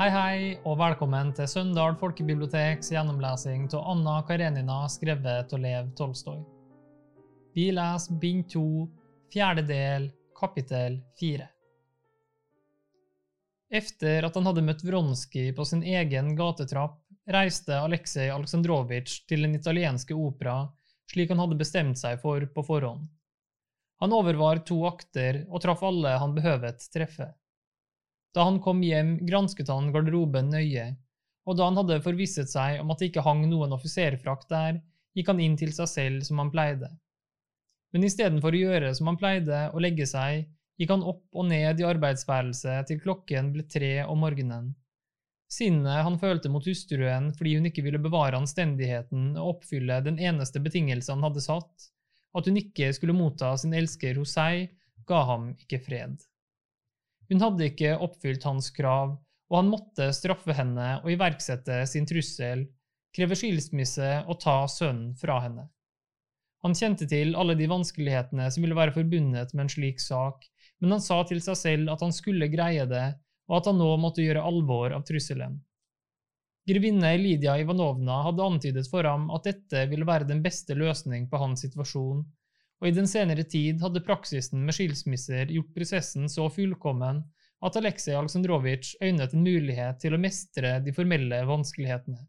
Hei, hei, og velkommen til Søndal folkebiblioteks gjennomlesing av Anna Karenina skrevet av Lev Tolstoy. Vi leser bind to, fjerde del, kapittel fire. Efter at han hadde møtt Wronskij på sin egen gatetrapp, reiste Aleksej Aleksandrovitsj til den italienske opera, slik han hadde bestemt seg for på forhånd. Han overvar to akter og traff alle han behøvet treffe. Da han kom hjem, gransket han garderoben nøye, og da han hadde forvisset seg om at det ikke hang noen offiserfrakt der, gikk han inn til seg selv som han pleide. Men istedenfor å gjøre som han pleide, å legge seg, gikk han opp og ned i arbeidsværelset til klokken ble tre om morgenen. Sinnet han følte mot hustruen fordi hun ikke ville bevare anstendigheten og oppfylle den eneste betingelse han hadde satt, at hun ikke skulle motta sin elsker hos seg, ga ham ikke fred. Hun hadde ikke oppfylt hans krav, og han måtte straffe henne og iverksette sin trussel, kreve skilsmisse og ta sønnen fra henne. Han kjente til alle de vanskelighetene som ville være forbundet med en slik sak, men han sa til seg selv at han skulle greie det, og at han nå måtte gjøre alvor av trusselen. Grevinne Lydia Ivanovna hadde antydet for ham at dette ville være den beste løsning på hans situasjon, og i den senere tid hadde praksisen med skilsmisser gjort prosessen så fullkommen at Aleksej Aleksandrovitsj øynet en mulighet til å mestre de formelle vanskelighetene.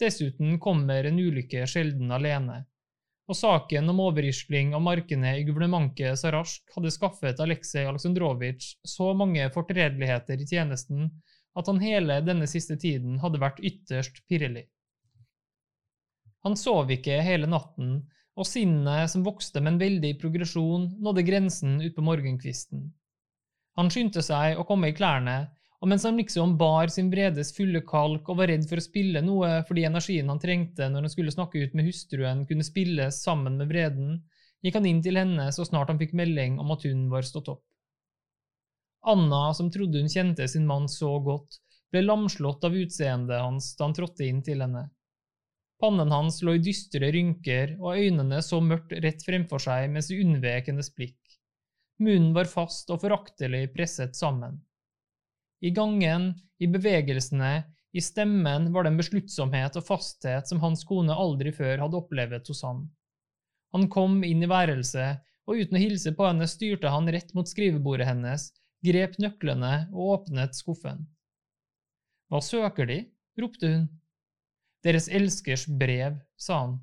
Dessuten kommer en ulykke sjelden alene, og saken om overrisling av markene i guvernementet Sarasjk hadde skaffet Aleksej Aleksandrovitsj så mange fortredeligheter i tjenesten at han hele denne siste tiden hadde vært ytterst pirrelig. Han sov ikke hele natten, og sinnet som vokste med en veldig progresjon, nådde grensen utpå morgenkvisten. Han skyndte seg å komme i klærne, og mens han liksom bar sin vredes fulle kalk og var redd for å spille noe fordi energien han trengte når han skulle snakke ut med hustruen, kunne spilles sammen med vreden, gikk han inn til henne så snart han fikk melding om at hun var stått opp. Anna, som trodde hun kjente sin mann så godt, ble lamslått av utseendet hans da han trådte inn til henne. Pannen hans lå i dystre rynker, og øynene så mørkt rett fremfor seg med sin unnvekende blikk. Munnen var fast og foraktelig presset sammen. I gangen, i bevegelsene, i stemmen var det en besluttsomhet og fasthet som hans kone aldri før hadde opplevd hos ham. Han kom inn i værelset, og uten å hilse på henne styrte han rett mot skrivebordet hennes, grep nøklene og åpnet skuffen. Hva søker De? ropte hun. Deres elskers brev, sa han.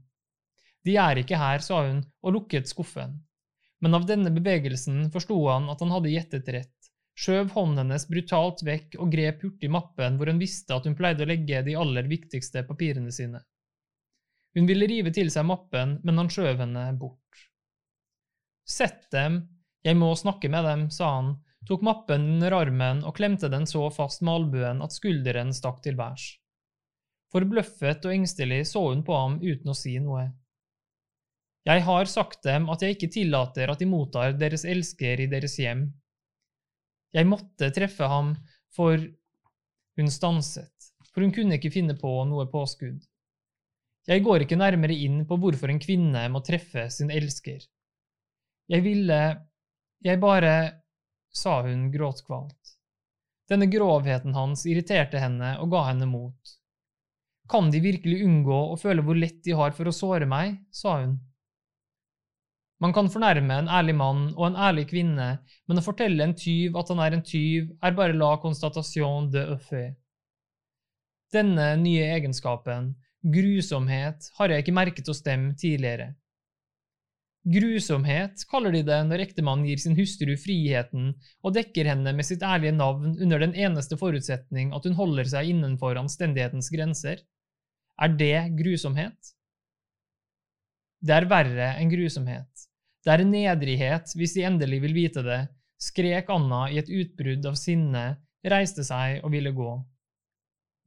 De er ikke her, sa hun og lukket skuffen. Men av denne bevegelsen forsto han at han hadde gjettet rett, skjøv hånden hennes brutalt vekk og grep hurtig mappen hvor hun visste at hun pleide å legge de aller viktigste papirene sine. Hun ville rive til seg mappen, men han skjøv henne bort. Sett dem, jeg må snakke med dem, sa han, tok mappen under armen og klemte den så fast med albuen at skulderen stakk til værs. Forbløffet og engstelig så hun på ham uten å si noe. Jeg har sagt dem at jeg ikke tillater at de mottar deres elsker i deres hjem. Jeg måtte treffe ham, for hun stanset, for hun kunne ikke finne på noe påskudd. Jeg går ikke nærmere inn på hvorfor en kvinne må treffe sin elsker. Jeg ville… jeg bare… sa hun gråtkvalt. Denne grovheten hans irriterte henne og ga henne mot. Kan de virkelig unngå å føle hvor lett de har for å såre meg? sa hun. Man kan fornærme en ærlig mann og en ærlig kvinne, men å fortelle en tyv at han er en tyv, er bare la constatation de effet. Denne nye egenskapen, grusomhet, har jeg ikke merket hos dem tidligere. Grusomhet kaller de det når ektemannen gir sin hustru friheten og dekker henne med sitt ærlige navn under den eneste forutsetning at hun holder seg innenfor anstendighetens grenser. Er det grusomhet? Det er verre enn grusomhet. Det er nedrighet, hvis de endelig vil vite det, skrek Anna i et utbrudd av sinne, reiste seg og ville gå.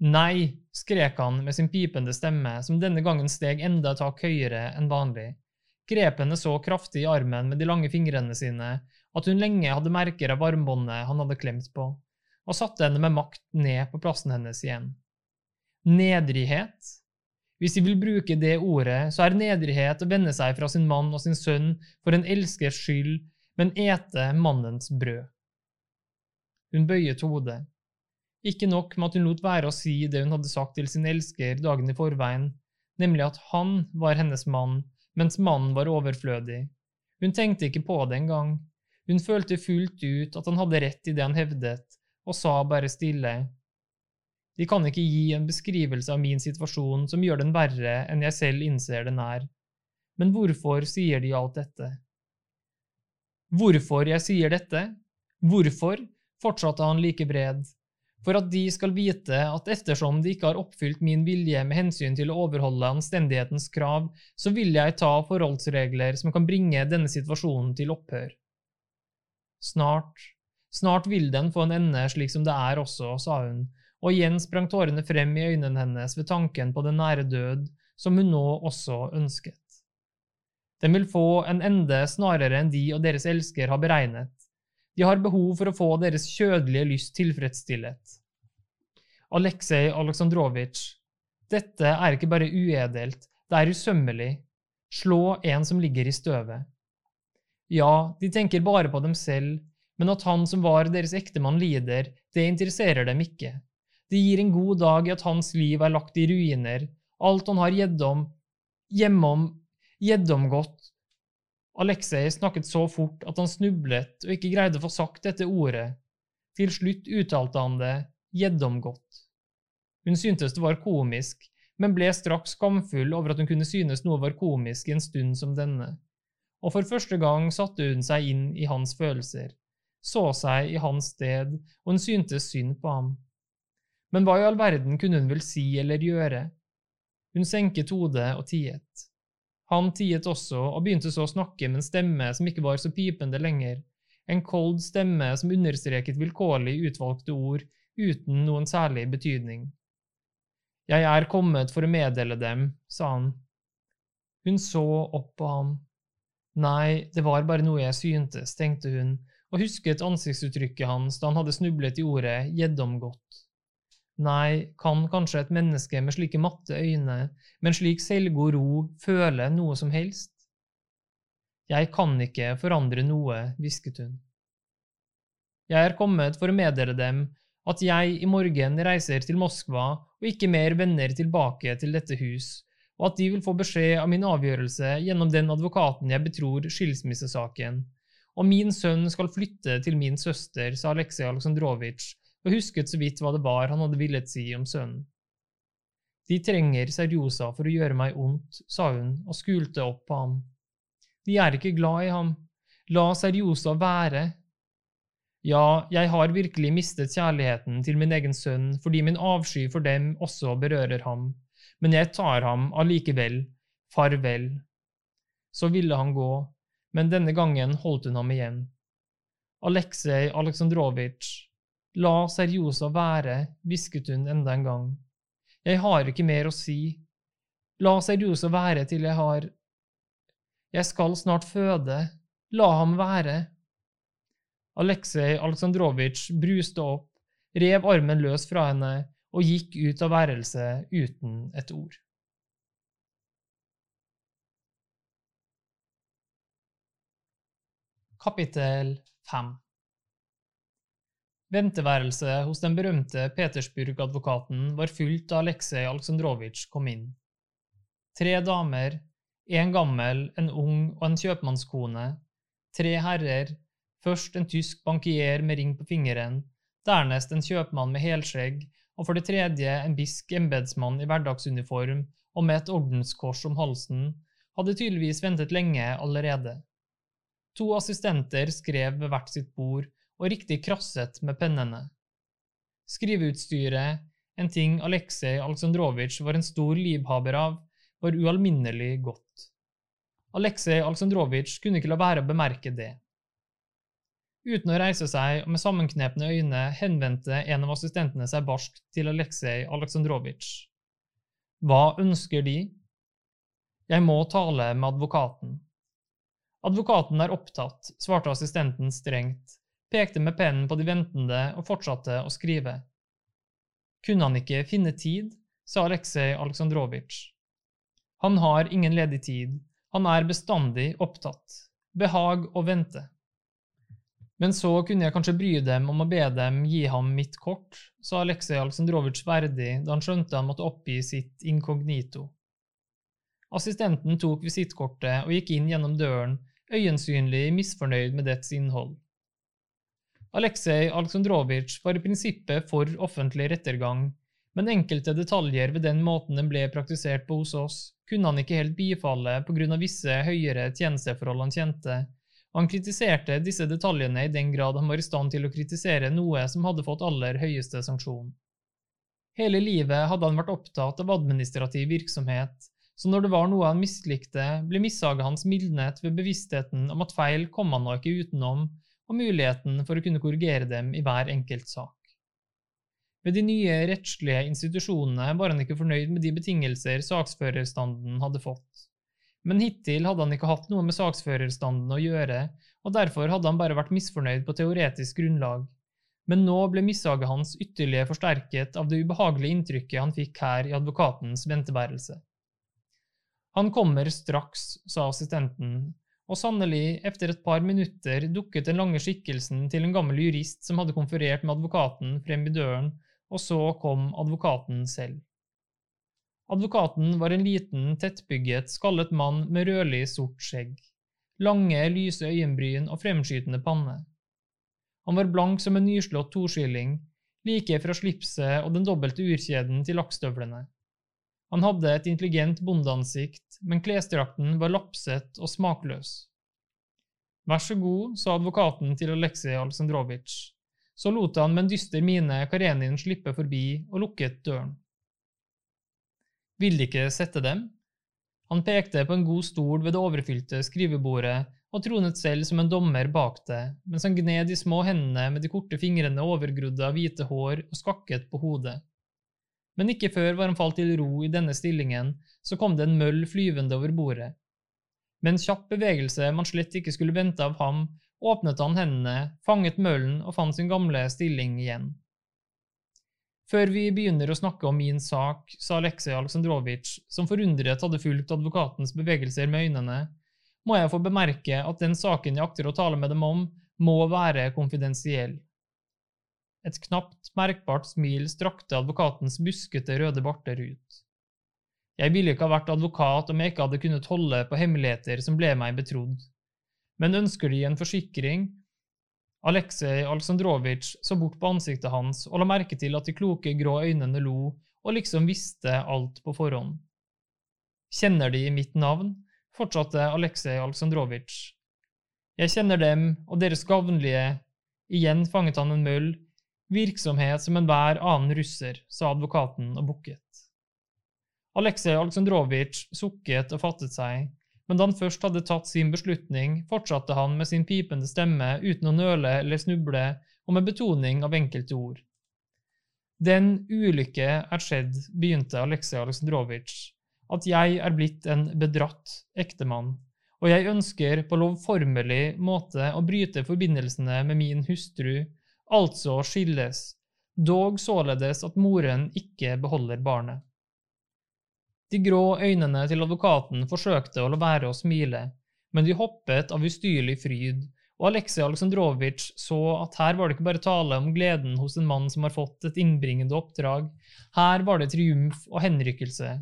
Nei, skrek han med sin pipende stemme, som denne gangen steg enda et hakk høyere enn vanlig, grep henne så kraftig i armen med de lange fingrene sine at hun lenge hadde merker av armbåndet han hadde klemt på, og satte henne med makt ned på plassen hennes igjen. Nedrighet? Hvis de vil bruke det ordet, så er nedrighet å vende seg fra sin mann og sin sønn for en elskers skyld, men ete mannens brød. Hun bøyet hodet. Ikke nok med at hun lot være å si det hun hadde sagt til sin elsker dagen i forveien, nemlig at han var hennes mann, mens mannen var overflødig. Hun tenkte ikke på det engang. Hun følte fullt ut at han hadde rett i det han hevdet, og sa bare stille. De kan ikke gi en beskrivelse av min situasjon som gjør den verre enn jeg selv innser den er. Men hvorfor sier de alt dette? Hvorfor jeg sier dette? Hvorfor? fortsatte han like bred. For at de skal vite at ettersom de ikke har oppfylt min vilje med hensyn til å overholde anstendighetens krav, så vil jeg ta forholdsregler som kan bringe denne situasjonen til opphør. Snart, snart vil den få en ende slik som det er også, sa hun, og igjen sprang tårene frem i øynene hennes ved tanken på den nære død, som hun nå også ønsket. Den vil få en ende snarere enn de og deres elsker har beregnet. De har behov for å få deres kjødelige lyst tilfredsstillet. Aleksej Aleksandrovitsj, dette er ikke bare uedelt, det er usømmelig. Slå en som ligger i støvet. Ja, de tenker bare på dem selv, men at han som var deres ektemann lider, det interesserer dem ikke. Det gir en god dag i at hans liv er lagt i ruiner, alt han har gjeddom, hjemom, gjeddomgått. Aleksej snakket så fort at han snublet og ikke greide å få sagt dette ordet. Til slutt uttalte han det, gjeddomgått. Hun syntes det var komisk, men ble straks skamfull over at hun kunne synes noe var komisk i en stund som denne. Og for første gang satte hun seg inn i hans følelser, så seg i hans sted, og hun syntes synd på ham. Men hva i all verden kunne hun vel si eller gjøre? Hun senket hodet og tiet. Han tiet også, og begynte så å snakke med en stemme som ikke var så pipende lenger, en kold stemme som understreket vilkårlig utvalgte ord uten noen særlig betydning. Jeg er kommet for å meddele dem, sa han. Hun så opp på ham. Nei, det var bare noe jeg syntes, tenkte hun, og husket ansiktsuttrykket hans da han hadde snublet i ordet gjeddomgodt. Nei, kan kanskje et menneske med slike matte øyne, med en slik selvgod ro, føle noe som helst? Jeg kan ikke forandre noe, hvisket hun. Jeg er kommet for å meddele dem at jeg i morgen reiser til Moskva og ikke mer vender tilbake til dette hus, og at de vil få beskjed av min avgjørelse gjennom den advokaten jeg betror skilsmissesaken. Og min sønn skal flytte til min søster, sa Aleksej Aleksandrovitsj og husket så vidt hva det var han hadde villet si om sønnen. De trenger Serjosa for å gjøre meg ondt, sa hun og skulte opp på ham. De er ikke glad i ham. La Serjosa være. Ja, jeg har virkelig mistet kjærligheten til min egen sønn fordi min avsky for dem også berører ham, men jeg tar ham allikevel, farvel. Så ville han gå, men denne gangen holdt hun ham igjen. Aleksej Aleksandrovitsj, La Serjosa være, hvisket hun enda en gang. Jeg har ikke mer å si. La Serjosa være til jeg har… Jeg skal snart føde. La ham være. Aleksej Aleksandrovitsj bruste opp, rev armen løs fra henne og gikk ut av værelset uten et ord. Kapittel 5 Venteværelset hos den berømte Petersburg-advokaten var fullt da Aleksej Aleksandrovitsj kom inn. Tre damer, en gammel, en ung og en kjøpmannskone, tre herrer, først en tysk bankier med ring på fingeren, dernest en kjøpmann med helskjegg, og for det tredje en bisk embetsmann i hverdagsuniform og med et ordenskors om halsen, hadde tydeligvis ventet lenge allerede. To assistenter skrev ved hvert sitt bord, og riktig krasset med pennene. Skriveutstyret, en ting Aleksej Aleksandrovitsj var en stor livhaber av, var ualminnelig godt. Aleksej Aleksandrovitsj kunne ikke la være å bemerke det. Uten å reise seg og med sammenknepne øyne henvendte en av assistentene seg barskt til Aleksej Aleksandrovitsj. Hva ønsker de? Jeg må tale med advokaten. Advokaten er opptatt, svarte assistenten strengt pekte med pennen på de ventende og fortsatte å skrive. Kunne han ikke finne tid, sa Aleksej Aleksandrovitsj. Han har ingen ledig tid, han er bestandig opptatt. Behag å vente. Men så kunne jeg kanskje bry dem om å be dem gi ham mitt kort, sa Aleksej Aleksandrovitsj verdig da han skjønte han måtte oppgi sitt inkognito. Assistenten tok visittkortet og gikk inn gjennom døren, øyensynlig misfornøyd med dets innhold. Aleksej Aleksandrovitsj var i prinsippet for offentlig rettergang, men enkelte detaljer ved den måten den ble praktisert på hos oss, kunne han ikke helt bifalle av visse høyere tjenesteforhold han kjente, han kritiserte disse detaljene i den grad han var i stand til å kritisere noe som hadde fått aller høyeste sanksjon. Hele livet hadde han vært opptatt av administrativ virksomhet, så når det var noe han mislikte, ble missaget hans mildnet ved bevisstheten om at feil kom han nå ikke utenom, og muligheten for å kunne korrigere dem i hver enkelt sak. Ved de nye rettslige institusjonene var han ikke fornøyd med de betingelser saksførerstanden hadde fått. Men hittil hadde han ikke hatt noe med saksførerstanden å gjøre, og derfor hadde han bare vært misfornøyd på teoretisk grunnlag. Men nå ble missaget hans ytterligere forsterket av det ubehagelige inntrykket han fikk her i advokatens venteværelse. Han kommer straks, sa assistenten, og sannelig, etter et par minutter dukket den lange skikkelsen til en gammel jurist som hadde konferert med advokaten, frem i døren, og så kom advokaten selv. Advokaten var en liten, tettbygget, skallet mann med rødlig, sort skjegg, lange, lyse øyenbryn og fremskytende panne. Han var blank som en nyslått toskilling, like fra slipset og den dobbelte urkjeden til lakkstøvlene. Han hadde et intelligent bondeansikt, men klesdrakten var lapset og smakløs. Vær så god, sa advokaten til Aleksej Aleksandrovitsj. Så lot han med en dyster mine Karenin slippe forbi og lukket døren. Vil De ikke sette dem? Han pekte på en god stol ved det overfylte skrivebordet og tronet selv som en dommer bak det, mens han gned de små hendene med de korte fingrene overgrodde av hvite hår og skakket på hodet men ikke før var han falt til ro i denne stillingen, så kom det en møll flyvende over bordet. Med en kjapp bevegelse man slett ikke skulle vente av ham, åpnet han hendene, fanget møllen og fant sin gamle stilling igjen. Før vi begynner å snakke om min sak, sa Aleksej Aleksandrovitsj, som forundret hadde fulgt advokatens bevegelser med øynene, må jeg få bemerke at den saken jeg akter å tale med dem om, må være konfidensiell. Et knapt merkbart smil strakte advokatens buskete, røde barter ut. Jeg ville ikke ha vært advokat om jeg ikke hadde kunnet holde på hemmeligheter som ble meg betrodd. Men ønsker De en forsikring? Aleksej Aleksandrovitsj så bort på ansiktet hans og la merke til at de kloke, grå øynene lo og liksom visste alt på forhånd. Kjenner De mitt navn? fortsatte Aleksej Aleksandrovitsj. Jeg kjenner dem og deres gavnlige… Igjen fanget han en møll, Virksomhet som enhver annen russer, sa advokaten og bukket. Aleksej Aleksandrovitsj sukket og fattet seg, men da han først hadde tatt sin beslutning, fortsatte han med sin pipende stemme uten å nøle eller snuble, og med betoning av enkelte ord. Den ulykke er skjedd, begynte Aleksej Aleksandrovitsj, at jeg er blitt en bedratt ektemann, og jeg ønsker på lovformelig måte å bryte forbindelsene med min hustru altså skilles, dog således at moren ikke beholder barnet. De grå øynene til advokaten forsøkte å la være å smile, men de hoppet av ustyrlig fryd, og Aleksej Aleksandrovitsj så at her var det ikke bare tale om gleden hos en mann som har fått et innbringende oppdrag, her var det triumf og henrykkelse.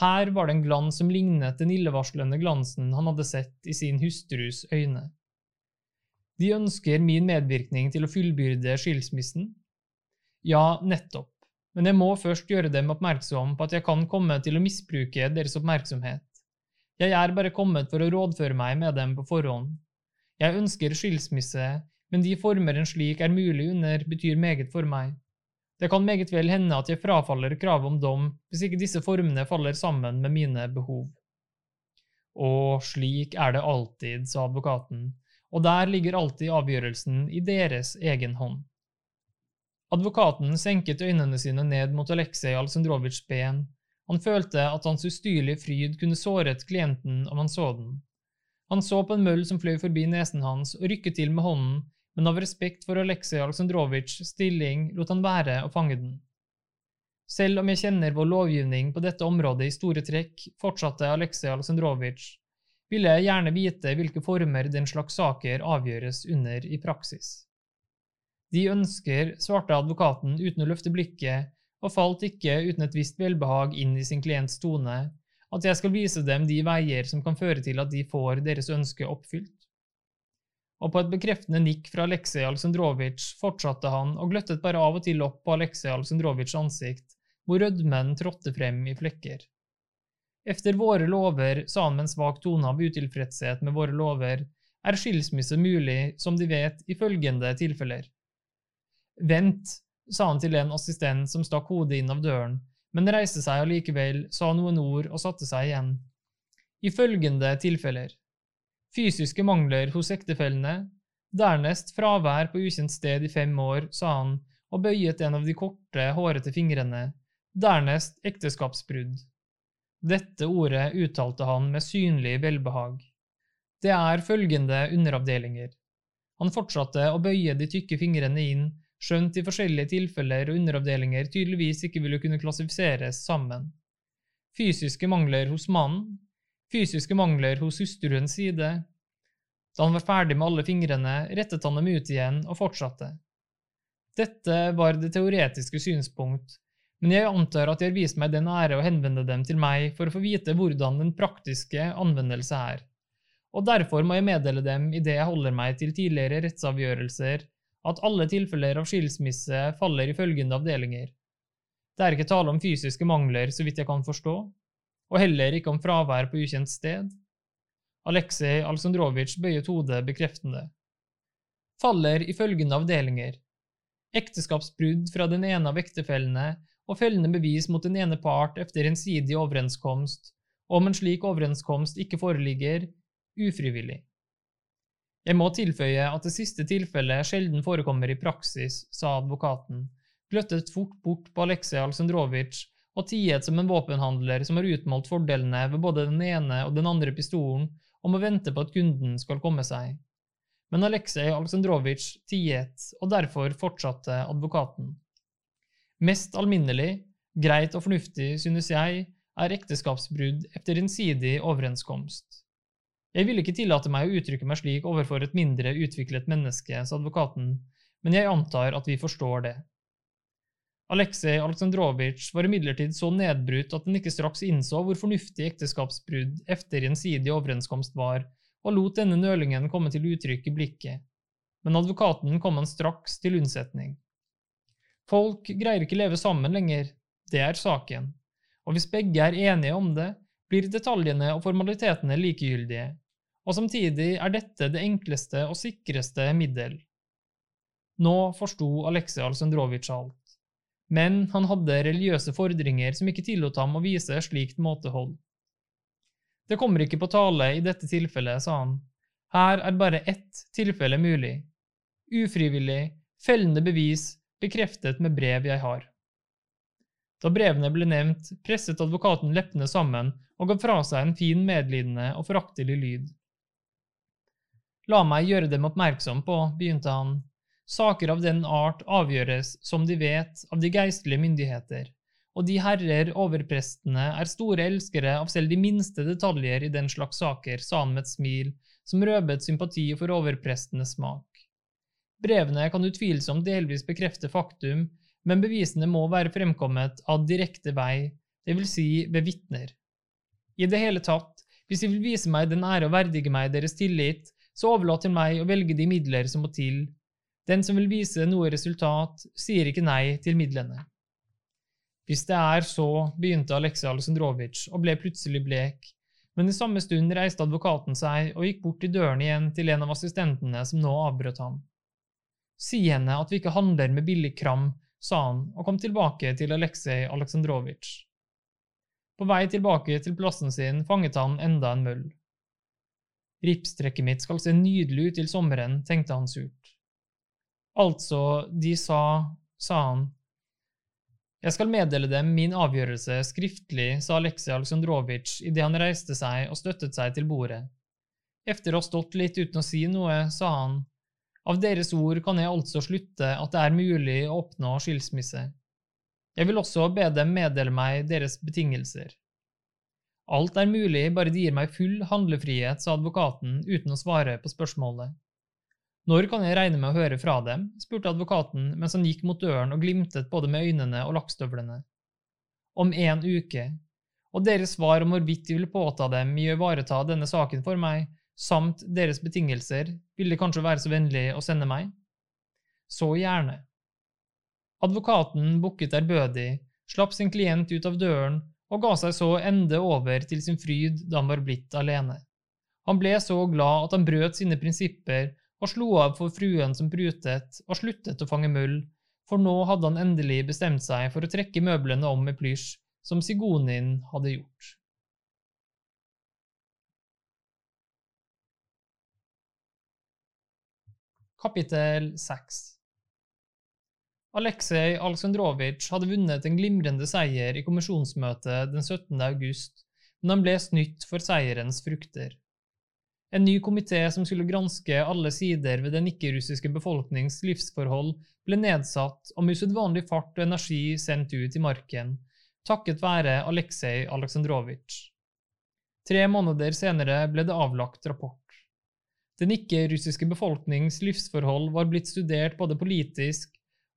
Her var det en glans som lignet den illevarslende glansen han hadde sett i sin hustrus øyne. De ønsker min medvirkning til å fullbyrde skilsmissen? Ja, nettopp, men jeg må først gjøre dem oppmerksom på at jeg kan komme til å misbruke deres oppmerksomhet. Jeg er bare kommet for å rådføre meg med dem på forhånd. Jeg ønsker skilsmisse, men de former en slik er mulig under, betyr meget for meg. Det kan meget vel hende at jeg frafaller kravet om dom hvis ikke disse formene faller sammen med mine behov. Og slik er det alltid, sa advokaten, og der ligger alltid avgjørelsen i deres egen hånd. Advokaten senket øynene sine ned mot Aleksej Aleksandrovitsjs ben. Han følte at hans ustyrlige fryd kunne såret klienten om han så den. Han så på en møll som fløy forbi nesen hans, og rykket til med hånden, men av respekt for Aleksej Aleksandrovitsjs stilling lot han være å fange den. Selv om jeg kjenner vår lovgivning på dette området i store trekk, fortsatte Aleksej Aleksandrovitsj, ville jeg gjerne vite hvilke former den slags saker avgjøres under i praksis. De ønsker, svarte advokaten uten å løfte blikket, og falt ikke uten et visst velbehag inn i sin klients tone, at jeg skal vise dem de veier som kan føre til at de får deres ønske oppfylt. Og på et bekreftende nikk fra Aleksej Aleksandrovitsj fortsatte han og gløttet bare av og til opp på Aleksej Aleksandrovitsjs ansikt, hvor rødmen trådte frem i flekker. Efter våre lover, sa han med en svak tone av utilfredshet med våre lover, er skilsmisse mulig, som de vet, i følgende tilfeller. Vent, sa han til en assistent som stakk hodet inn av døren, men reiste seg allikevel, sa noen ord og satte seg igjen. I følgende tilfeller. Fysiske mangler hos ektefellene, dernest fravær på ukjent sted i fem år, sa han og bøyet en av de korte, hårete fingrene, dernest ekteskapsbrudd. Dette ordet uttalte han med synlig velbehag. Det er følgende underavdelinger. Han fortsatte å bøye de tykke fingrene inn, skjønt i forskjellige tilfeller og underavdelinger tydeligvis ikke ville kunne klassifiseres sammen. Fysiske mangler hos mannen, fysiske mangler hos hustruens side. Da han var ferdig med alle fingrene, rettet han dem ut igjen og fortsatte. Dette var det teoretiske synspunkt, men jeg antar at de har vist meg den ære å henvende dem til meg for å få vite hvordan den praktiske anvendelse er, og derfor må jeg meddele dem i det jeg holder meg til tidligere rettsavgjørelser, at alle tilfeller av skilsmisse faller i følgende avdelinger. Det er ikke tale om fysiske mangler, så vidt jeg kan forstå, og heller ikke om fravær på ukjent sted. Aleksej Alsandrovitsj bøyet hodet bekreftende. Faller i følgende avdelinger. Ekteskapsbrudd fra den ene av ektefellene og fellende bevis mot den ene part etter gjensidig overenskomst, om en slik overenskomst ikke foreligger, ufrivillig. Jeg må tilføye at det siste tilfellet sjelden forekommer i praksis, sa advokaten, gløttet fort bort på Aleksej Aleksandrovitsj og tiet som en våpenhandler som har utmålt fordelene ved både den ene og den andre pistolen, og må vente på at kunden skal komme seg. Men Aleksej Aleksandrovitsj tiet, og derfor fortsatte advokaten. Mest alminnelig, greit og fornuftig, synes jeg, er ekteskapsbrudd etter gjensidig overenskomst. Jeg ville ikke tillate meg å uttrykke meg slik overfor et mindre utviklet menneske, sa advokaten, men jeg antar at vi forstår det. Aleksej Aleksandrovitsj var imidlertid så nedbrutt at han ikke straks innså hvor fornuftig ekteskapsbrudd etter gjensidig overenskomst var, og lot denne nølingen komme til uttrykk i blikket. Men advokaten kom han straks til unnsetning. Folk greier ikke leve sammen lenger, det er saken, og hvis begge er enige om det, blir detaljene og formalitetene likegyldige, og samtidig er dette det enkleste og sikreste middel. Nå forsto Aleksej Alsendrovitsj alt, men han hadde religiøse fordringer som ikke tillot ham å vise slikt måtehold. Det kommer ikke på tale i dette tilfellet, sa han. Her er bare ett tilfelle mulig. Ufrivillig, fellende bevis bekreftet med brev jeg har. Da brevene ble nevnt, presset advokaten leppene sammen og ga fra seg en fin, medlidende og foraktelig lyd. La meg gjøre dem oppmerksom på, begynte han, saker av den art avgjøres, som de vet, av de geistlige myndigheter, og de herrer overprestene er store elskere av selv de minste detaljer i den slags saker, sa han med et smil som røbet sympati for overprestenes smak. Brevene kan utvilsomt delvis bekrefte faktum, men bevisene må være fremkommet av direkte vei, vil si ved vitner. I det hele tatt, hvis de vil vise meg den ære å verdige meg deres tillit, så overlat til meg å velge de midler som må til. Den som vil vise noe resultat, sier ikke nei til midlene. Hvis det er så, begynte Aleksej Aleksandrovitsj og ble plutselig blek, men i samme stund reiste advokaten seg og gikk bort til døren igjen til en av assistentene som nå avbrøt ham. Si henne at vi ikke handler med billig kram, sa han og kom tilbake til Aleksej Aleksandrovitsj. På vei tilbake til plassen sin fanget han enda en møll. Ripstrekket mitt skal se nydelig ut til sommeren, tenkte han surt. Altså, de sa, sa han. Jeg skal meddele dem min avgjørelse skriftlig, sa Aleksej Aleksandrovitsj idet han reiste seg og støttet seg til bordet. Efter å ha stått litt uten å si noe, sa han, av deres ord kan jeg altså slutte at det er mulig å oppnå skilsmisse. Jeg vil også be dem meddele meg deres betingelser. Alt er mulig, bare de gir meg full handlefrihet, sa advokaten uten å svare på spørsmålet. Når kan jeg regne med å høre fra dem? spurte advokaten mens han gikk mot døren og glimtet både med øynene og lakkstøvlene. Om en uke, og deres svar om hvorvidt de vil påta dem i å ivareta denne saken for meg, samt deres betingelser, vil de kanskje være så vennlig å sende meg? Så gjerne. Advokaten bukket ærbødig, slapp sin klient ut av døren og ga seg så ende over til sin fryd da han var blitt alene. Han ble så glad at han brøt sine prinsipper og slo av for fruen som prutet, og sluttet å fange muld, for nå hadde han endelig bestemt seg for å trekke møblene om med plysj, som Sigonin hadde gjort. Kapittel 6 Aleksej Aleksandrovitsj hadde vunnet en glimrende seier i kommisjonsmøtet den 17. august, men han ble snytt for seierens frukter. En ny komité som skulle granske alle sider ved den ikke-russiske befolknings livsforhold, ble nedsatt og med usedvanlig fart og energi sendt ut i marken, takket være Aleksej Aleksandrovitsj. Tre måneder senere ble det avlagt rapport. Den ikke-russiske befolknings livsforhold var blitt studert både politisk,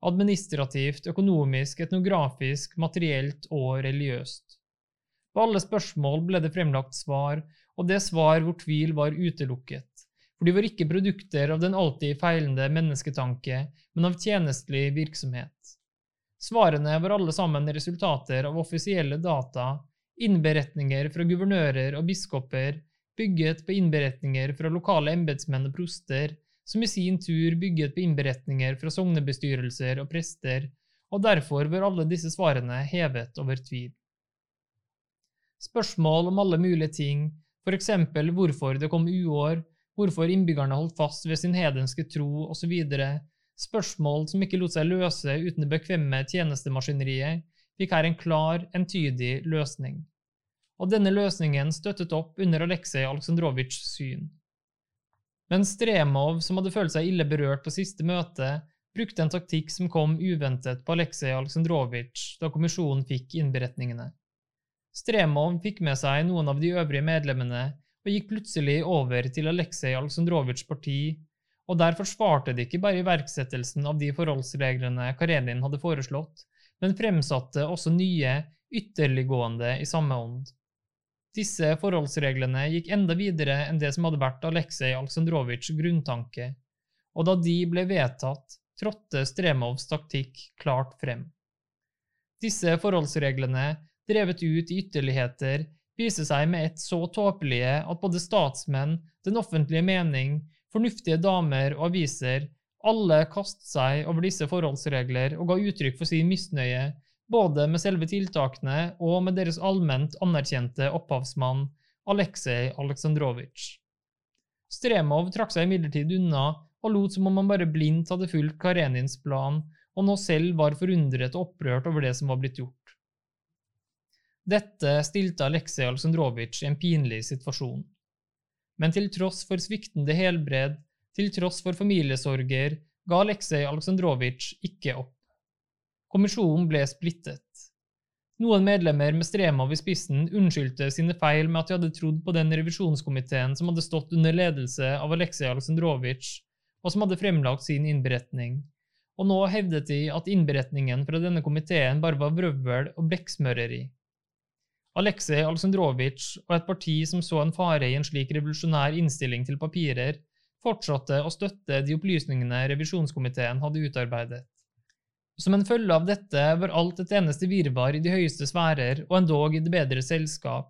administrativt, økonomisk, etnografisk, materielt og religiøst. På alle spørsmål ble det fremlagt svar, og det svar hvor tvil var utelukket, for de var ikke produkter av den alltid feilende mennesketanke, men av tjenestelig virksomhet. Svarene var alle sammen resultater av offisielle data, innberetninger fra guvernører og biskoper, bygget på innberetninger fra lokale embetsmenn og proster, som i sin tur bygget på innberetninger fra sognebestyrelser og prester, og derfor var alle disse svarene hevet over tvil. Spørsmål om alle mulige ting, eksempel hvorfor det kom uår, hvorfor innbyggerne holdt fast ved sin hedenske tro osv., spørsmål som ikke lot seg løse uten det bekvemme tjenestemaskineriet, fikk her en klar, entydig løsning. Og denne løsningen støttet opp under Aleksej Aleksandrovitsjs syn. Men Stremov, som hadde følt seg ille berørt på siste møte, brukte en taktikk som kom uventet på Aleksej Aleksandrovitsj da kommisjonen fikk innberetningene. Stremov fikk med seg noen av de øvrige medlemmene og gikk plutselig over til Aleksej Aleksandrovitsjs parti, og der forsvarte de ikke bare iverksettelsen av de forholdsreglene Karenin hadde foreslått, men fremsatte også nye, ytterliggående i samme ånd. Disse forholdsreglene gikk enda videre enn det som hadde vært Aleksej Aleksandrovitsjs grunntanke, og da de ble vedtatt, trådte Stremovs taktikk klart frem. Disse forholdsreglene drevet ut i ytterligheter, viser seg med ett så tåpelige at både statsmenn, den offentlige mening, fornuftige damer og aviser alle kastet seg over disse forholdsregler og ga uttrykk for sin misnøye, både med selve tiltakene og med deres allment anerkjente opphavsmann, Aleksej Aleksandrovitsj. Stremov trakk seg imidlertid unna og lot som om han bare blindt hadde fulgt Karenins plan, og nå selv var forundret og opprørt over det som var blitt gjort. Dette stilte Aleksej Aleksandrovitsj i en pinlig situasjon. Men til tross for sviktende helbred, til tross for familiesorger, ga Aleksej Aleksandrovitsj ikke opp. Kommisjonen ble splittet. Noen medlemmer med Stremov i spissen unnskyldte sine feil med at de hadde trodd på den revisjonskomiteen som hadde stått under ledelse av Aleksej Aleksandrovitsj, og som hadde fremlagt sin innberetning, og nå hevdet de at innberetningen fra denne komiteen bare var vrøvl og blekksmøreri. Aleksej Aleksandrovitsj og et parti som så en fare i en slik revolusjonær innstilling til papirer, fortsatte å støtte de opplysningene revisjonskomiteen hadde utarbeidet. Som en følge av dette var alt et eneste virvar i de høyeste sfærer og endog i det bedre selskap,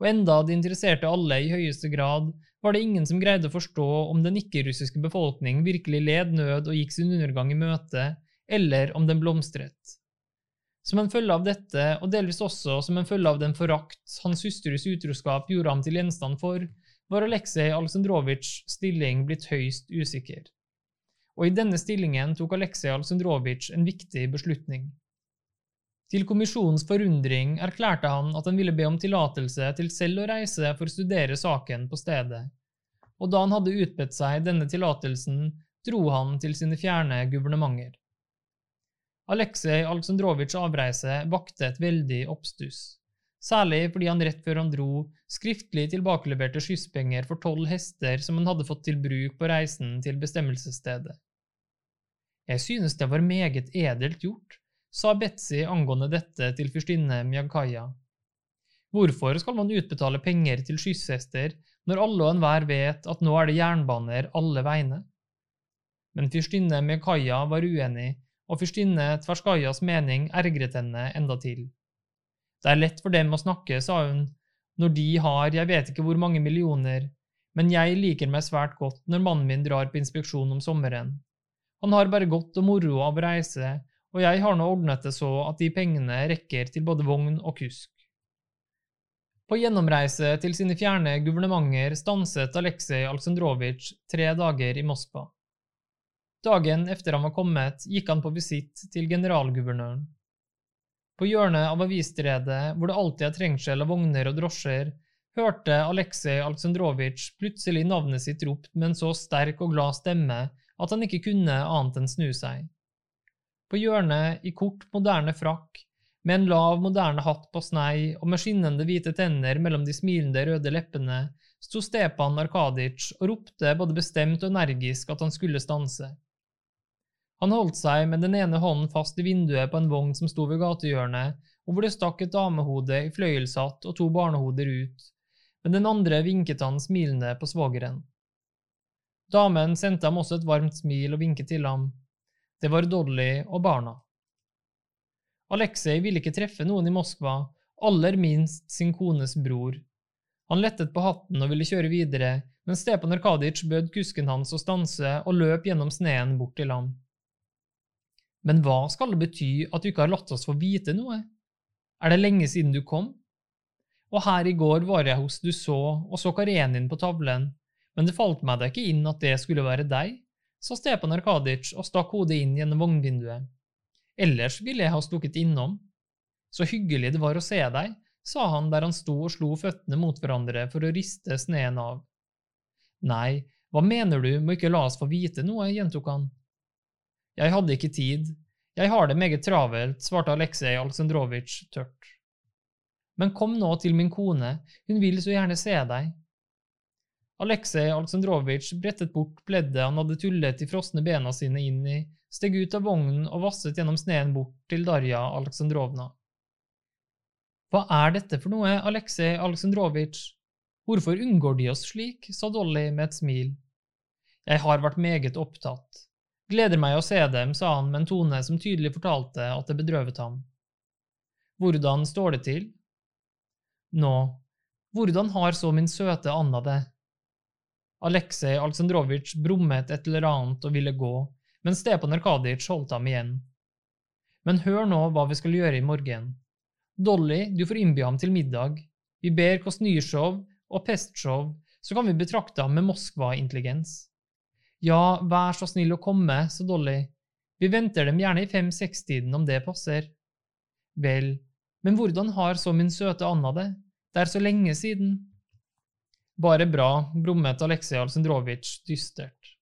og enda det interesserte alle i høyeste grad, var det ingen som greide å forstå om den ikke-russiske befolkning virkelig led nød og gikk sin undergang i møte, eller om den blomstret. Som en følge av dette, og delvis også som en følge av den forakt hans hustrus utroskap gjorde ham til gjenstand for, var Aleksej Aleksandrovitsjs stilling blitt høyst usikker. Og i denne stillingen tok Aleksej Aleksandrovitsj en viktig beslutning. Til kommisjonens forundring erklærte han at han ville be om tillatelse til selv å reise for å studere saken på stedet, og da han hadde utbedt seg denne tillatelsen, dro han til sine fjerne guvernementer. Aleksej Aleksandrovitsjs avreise vakte et veldig oppstuss. særlig fordi han rett før han dro, skriftlig tilbakeleverte skysspenger for tolv hester som han hadde fått til bruk på reisen til bestemmelsesstedet. Jeg synes det var meget edelt gjort, sa Betzy angående dette til fyrstinne Mjagkaya. Hvorfor skal man utbetale penger til skysshester når alle og enhver vet at nå er det jernbaner alle veiene? Men fyrstinne Mjagkaya var uenig, og fyrstinne Tverskajas mening ergret henne enda til. Det er lett for dem å snakke, sa hun, når de har jeg vet ikke hvor mange millioner, men jeg liker meg svært godt når mannen min drar på inspeksjon om sommeren. Han har bare godt og moro av å reise, og jeg har nå ordnet det så at de pengene rekker til både vogn og kusk. På gjennomreise til sine fjerne guvernementer stanset Aleksej Aleksandrovitsj tre dager i Moskva. Dagen etter han var kommet, gikk han på visitt til generalguvernøren. På hjørnet av avisstredet, hvor det alltid er trengsel av vogner og drosjer, hørte Aleksej Aleksandrovitsj plutselig navnet sitt ropt med en så sterk og glad stemme at han ikke kunne annet enn snu seg. På hjørnet, i kort, moderne frakk, med en lav, moderne hatt på snei og med skinnende hvite tenner mellom de smilende, røde leppene, sto Stepan Arkadic og ropte både bestemt og energisk at han skulle stanse. Han holdt seg med den ene hånden fast i vinduet på en vogn som sto ved gatehjørnet, og hvor det stakk et damehode i fløyelshatt og to barnehoder ut, men den andre vinket han smilende på svogeren. Damen sendte ham også et varmt smil og vinket til ham. Det var Dolly og barna. Aleksej ville ikke treffe noen i Moskva, aller minst sin kones bror. Han lettet på hatten og ville kjøre videre, men Stepan Arkaditsj bød kusken hans å stanse og løp gjennom sneen bort til ham. Men hva skal det bety at du ikke har latt oss få vite noe? Er det lenge siden du kom? Og her i går var jeg hos du så og så Karenin på tavlen, men det falt meg da ikke inn at det skulle være deg, sa Stepan Arkadic og stakk hodet inn gjennom vognvinduet. Ellers ville jeg ha stukket innom. Så hyggelig det var å se deg, sa han der han sto og slo føttene mot hverandre for å riste sneen av. Nei, hva mener du med ikke la oss få vite noe, gjentok han. Jeg hadde ikke tid. Jeg har det meget travelt, svarte Aleksej Aleksandrovitsj tørt. Men kom nå til min kone, hun vil så gjerne se deg. Aleksej Aleksandrovitsj brettet bort pleddet han hadde tullet de frosne bena sine inn i, steg ut av vognen og vasset gjennom sneen bort til Darja Aleksandrovna. Hva er dette for noe, Aleksej Aleksandrovitsj? Hvorfor unngår de oss slik? sa Dolly med et smil. Jeg har vært meget opptatt. Gleder meg å se dem, sa han med en tone som tydelig fortalte at det bedrøvet ham. Hvordan står det til? Nå, hvordan har så min søte Anna det? Aleksej Aleksandrovitsj brummet et eller annet og ville gå, men Stepan Arkadijtsj holdt ham igjen. Men hør nå hva vi skal gjøre i morgen. Dolly, du får innby ham til middag. Vi ber Kosnysjov og Pestsjov, så kan vi betrakte ham med Moskva-intelligens. Ja, vær så snill å komme, sa Dolly. Vi venter dem gjerne i fem-seks-tiden om det passer. Vel, men hvordan har så min søte Anna det? Det er så lenge siden. Bare bra, brummet Aleksej Alsendrovitsj dystert.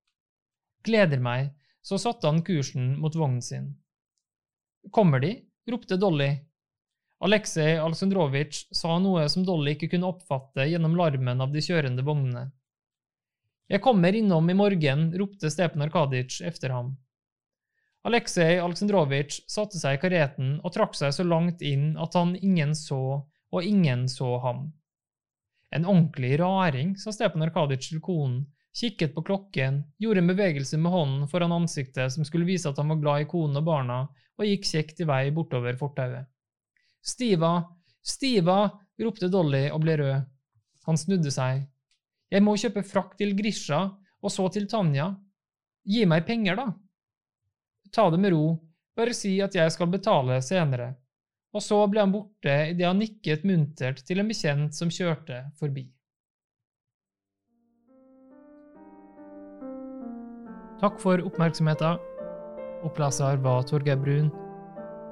Gleder meg, så satte han kursen mot vognen sin. Kommer de? ropte Dolly. Aleksej Alsendrovitsj sa noe som Dolly ikke kunne oppfatte gjennom larmen av de kjørende vognene. Jeg kommer innom i morgen, ropte Stepen Arkaditsj efter ham. Aleksej Alsendrovitsj satte seg i kareten og trakk seg så langt inn at han ingen så, og ingen så ham. En ordentlig raring, sa Stepan Arkaditsj til konen, kikket på klokken, gjorde en bevegelse med hånden foran ansiktet som skulle vise at han var glad i konen og barna, og gikk kjekt i vei bortover fortauet. Stiva, Stiva, ropte Dolly og ble rød. Han snudde seg. Jeg må kjøpe frakk til Grisha, og så til Tanja. Gi meg penger, da. Ta det med ro, bare si at jeg skal betale senere. Og så ble han borte idet han nikket muntert til en bekjent som kjørte forbi. Takk for oppmerksomheten. Oppleser var Torgeir Brun.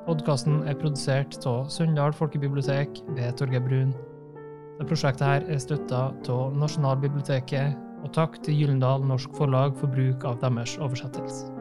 Podkasten er produsert av Søndal folkebibliotek ved Torgeir Brun. Det prosjektet her er støtta av Nasjonalbiblioteket, og takk til Gyllendal Norsk Forlag for bruk av deres oversettelse.